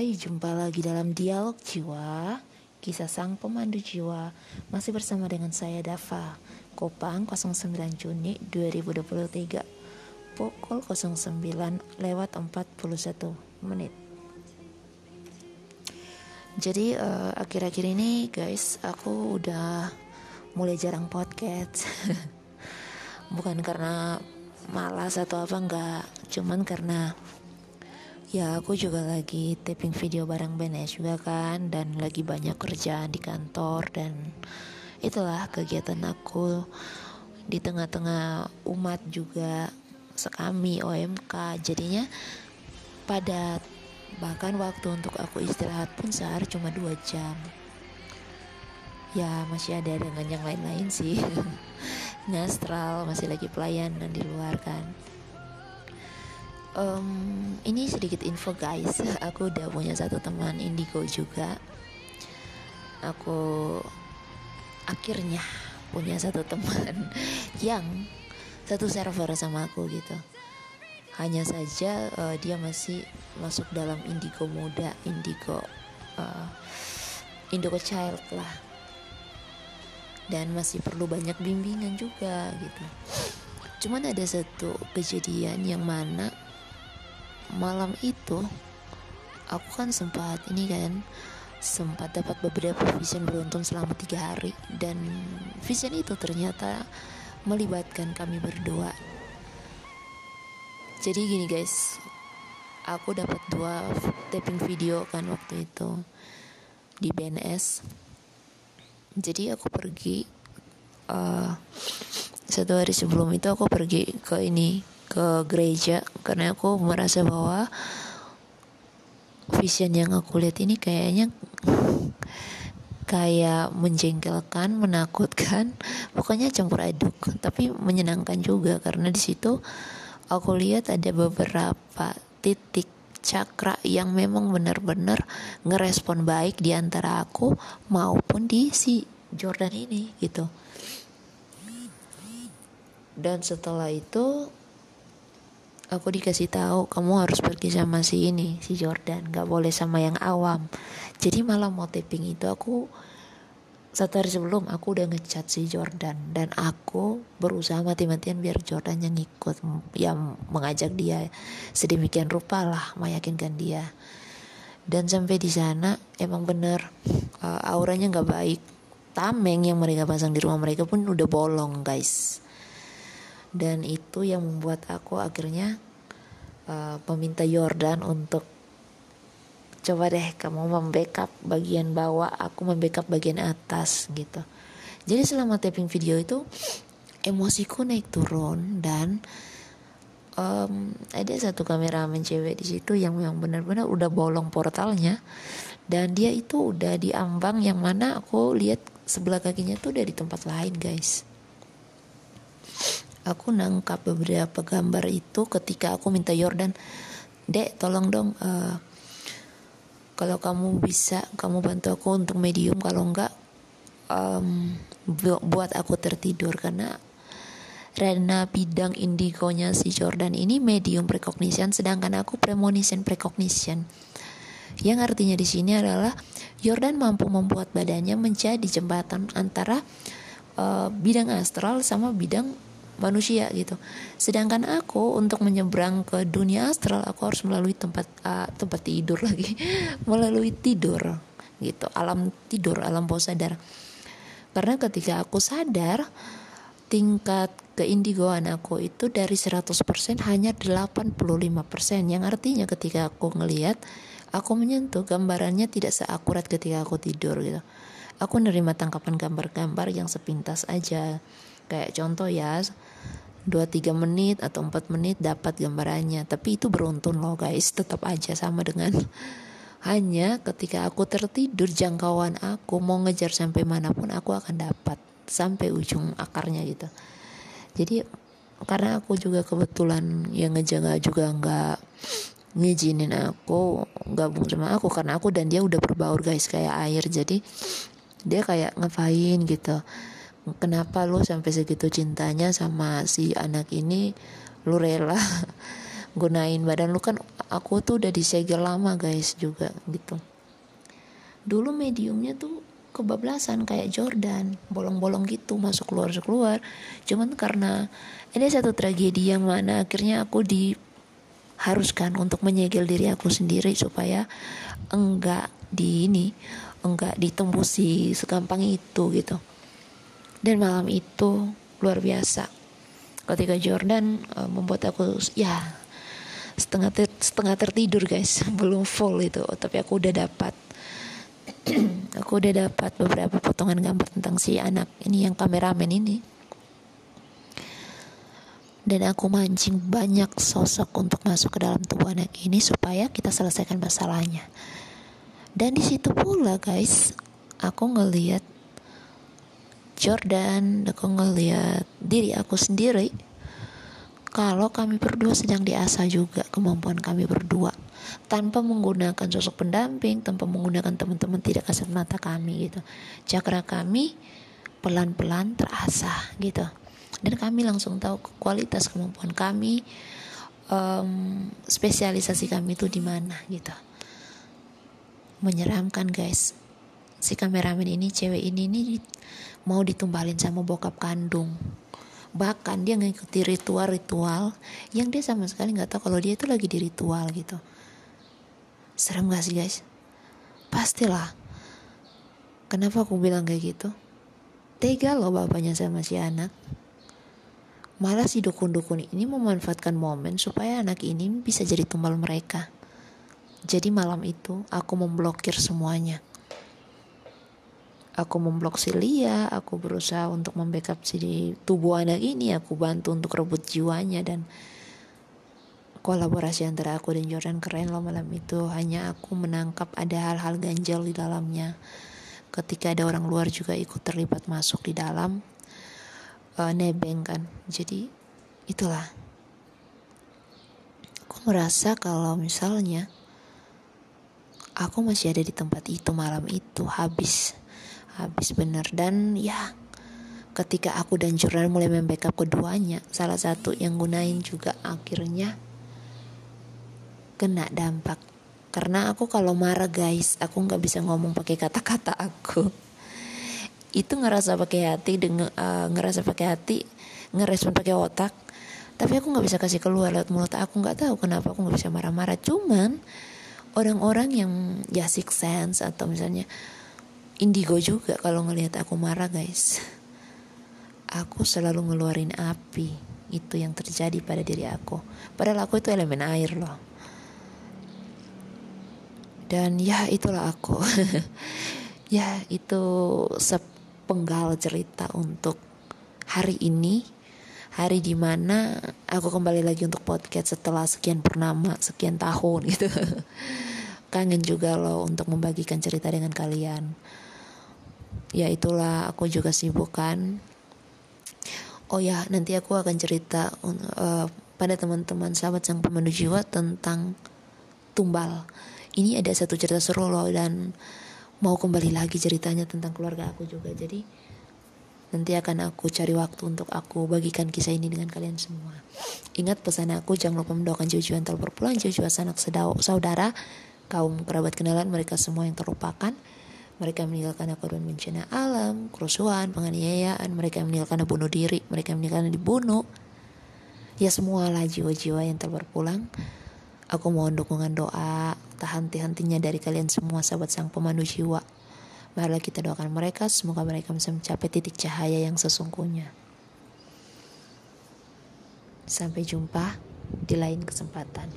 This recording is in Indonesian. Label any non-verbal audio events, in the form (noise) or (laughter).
Hai, jumpa lagi dalam dialog jiwa Kisah sang pemandu jiwa. Masih bersama dengan saya Dava. Kopang 09 Juni 2023 Pukul 09 lewat 41 menit. Jadi uh, akhir-akhir ini guys Aku udah mulai jarang podcast. (laughs) Bukan karena malas atau apa enggak Cuman karena Ya aku juga lagi taping video bareng BNS juga kan Dan lagi banyak kerjaan di kantor Dan itulah kegiatan aku Di tengah-tengah umat juga Sekami OMK Jadinya pada Bahkan waktu untuk aku istirahat pun sehari cuma dua jam. Ya masih ada dengan yang lain-lain sih. (laughs) Ngastral masih lagi pelayanan di luar kan um, ini sedikit info guys. (laughs) Aku udah punya satu teman indigo juga. Aku akhirnya punya satu teman (laughs) yang satu server sama aku gitu. Hanya saja uh, dia masih masuk dalam indigo muda indigo uh, indigo child lah. Dan masih perlu banyak bimbingan juga gitu. Cuman ada satu kejadian yang mana malam itu aku kan sempat ini kan sempat dapat beberapa vision beruntun selama tiga hari. Dan vision itu ternyata melibatkan kami berdua. Jadi gini guys aku dapat dua taping video kan waktu itu di BNS jadi aku pergi uh, satu hari sebelum itu aku pergi ke ini ke gereja karena aku merasa bahwa vision yang aku lihat ini kayaknya kayak menjengkelkan, menakutkan, (laughs) pokoknya campur aduk, tapi menyenangkan juga karena di situ aku lihat ada beberapa titik cakra yang memang benar-benar ngerespon baik di antara aku maupun di si Jordan ini gitu. Dan setelah itu aku dikasih tahu kamu harus pergi sama si ini si Jordan. Nggak boleh sama yang awam. Jadi malam mau taping itu aku satu hari sebelum aku udah ngechat si Jordan. Dan aku berusaha mati-matian biar Jordan yang ikut yang mengajak dia sedemikian rupa lah meyakinkan dia. Dan sampai di sana emang bener uh, auranya nggak baik. Tameng yang mereka pasang di rumah mereka pun udah bolong guys dan itu yang membuat aku akhirnya uh, meminta Jordan untuk coba deh kamu membackup bagian bawah aku membackup bagian atas gitu. Jadi selama taping video itu emosiku naik turun dan um, ada satu kameramen cewek di situ yang yang benar-benar udah bolong portalnya dan dia itu udah di ambang yang mana aku lihat sebelah kakinya tuh udah di tempat lain guys aku nangkap beberapa gambar itu ketika aku minta Jordan dek tolong dong uh, kalau kamu bisa kamu bantu aku untuk medium kalau enggak um, buat aku tertidur. Karena Rena bidang indigonya si Jordan ini medium precognition sedangkan aku premonition precognition. Yang artinya di sini adalah Jordan mampu membuat badannya menjadi jembatan antara uh, bidang astral sama bidang manusia gitu. Sedangkan aku untuk menyeberang ke dunia astral aku harus melalui tempat uh, tempat tidur lagi, (laughs) melalui tidur gitu, alam tidur, alam bawah sadar. Karena ketika aku sadar tingkat keindigoan aku itu dari 100% hanya 85% yang artinya ketika aku ngelihat aku menyentuh gambarannya tidak seakurat ketika aku tidur gitu. Aku nerima tangkapan gambar-gambar yang sepintas aja kayak contoh ya 2-3 menit atau 4 menit dapat gambarannya. Tapi itu beruntun loh guys. Tetap aja sama dengan (laughs) hanya ketika aku tertidur jangkauan aku mau ngejar sampai mana pun aku akan dapat. Sampai ujung akarnya gitu. Jadi karena aku juga kebetulan yang ngejaga juga nggak ngizinin aku gabung sama aku karena aku dan dia udah berbaur guys kayak air. Jadi dia kayak ngapain gitu kenapa lu sampai segitu cintanya sama si anak ini? Lu rela (laughs) gunain badan lu kan aku tuh udah disegel lama guys juga gitu. Dulu mediumnya tuh kebablasan kayak Jordan bolong-bolong gitu masuk keluar masuk keluar cuman karena ini satu tragedi yang mana akhirnya aku diharuskan untuk menyegel diri aku sendiri supaya enggak di ini enggak ditembusi segampang itu gitu dan malam itu luar biasa. Ketika Jordan uh, membuat aku ya setengah ter, setengah tertidur guys. (laughs) Belum full itu tapi aku udah dapat. (clears throat) Aku udah dapat beberapa potongan gambar tentang si anak ini yang kameramen ini. Dan aku mancing banyak sosok untuk masuk ke dalam tubuh anak ini supaya kita selesaikan masalahnya. Dan di situ pula guys aku ngeliat Jordan aku ngeliat diri aku sendiri kalau kami berdua sedang diasah juga kemampuan kami berdua tanpa menggunakan sosok pendamping, tanpa menggunakan teman-teman tidak kasat mata kami gitu. Cakra kami pelan-pelan terasah gitu. Dan kami langsung tahu kualitas kemampuan kami, um, spesialisasi kami itu di mana gitu. Menyeramkan guys. Si kameramen ini, cewek ini, ini mau ditumbalin sama bokap kandung. Bahkan dia ngikuti ritual-ritual yang dia sama sekali nggak tahu kalau dia itu lagi di ritual gitu. Serem gak sih guys? Pastilah. Kenapa aku bilang kayak gitu? Tega loh bapaknya sama si anak. Malah si dukun-dukun ini memanfaatkan momen supaya anak ini bisa jadi tumbal mereka. Jadi malam itu aku memblokir semuanya aku memblok si Lia, aku berusaha untuk membackup si tubuh anak ini, aku bantu untuk rebut jiwanya dan kolaborasi antara aku dan Jordan keren loh malam itu. Hanya aku menangkap ada hal-hal ganjal di dalamnya. Ketika ada orang luar juga ikut terlibat masuk di dalam uh, nebeng kan. Jadi itulah. Aku merasa kalau misalnya aku masih ada di tempat itu malam itu habis habis bener. Dan ya ketika aku dan Jordan mulai membackup keduanya salah satu yang gunain juga akhirnya kena dampak. Karena aku kalau marah guys aku nggak bisa ngomong pakai kata-kata aku. Itu ngerasa pakai hati dengan uh, ngerasa pakai hati ngerespon pakai otak. Tapi aku nggak bisa kasih keluar lewat mulut. Aku nggak tahu kenapa aku nggak bisa marah-marah. Cuman orang-orang yang ya six sense atau misalnya indigo juga kalau ngelihat aku marah guys. Aku selalu ngeluarin api. Itu yang terjadi pada diri aku. Padahal aku itu elemen air loh. Dan ya itulah aku. (laughs) Ya itu sepenggal cerita untuk hari ini. Hari di mana aku kembali lagi untuk podcast setelah sekian purnama sekian tahun (laughs) gitu. Kangen juga loh untuk membagikan cerita dengan kalian ya itulah aku juga sibuk kan oh ya nanti aku akan cerita uh, pada teman-teman sahabat sang pemandu jiwa tentang tumbal. Ini ada satu cerita seru loh dan mau kembali lagi ceritanya tentang keluarga aku juga. Jadi nanti akan aku cari waktu untuk aku bagikan kisah ini dengan kalian semua. Ingat pesan aku jangan lupa mendoakan jauh-jauh yang telah berpulang jauh-jauh sanak saudara kaum kerabat kenalan mereka semua yang terlupakan mereka meninggalkan korban bencana alam, kerusuhan, penganiayaan, mereka meninggalkan bunuh diri, mereka meninggalkan dibunuh. Ya semualah jiwa-jiwa yang telah berpulang. Aku mohon dukungan doa, tahan hentinya dari kalian semua sahabat sang pemandu jiwa. Marilah kita doakan mereka, semoga mereka bisa mencapai titik cahaya yang sesungguhnya. Sampai jumpa di lain kesempatan.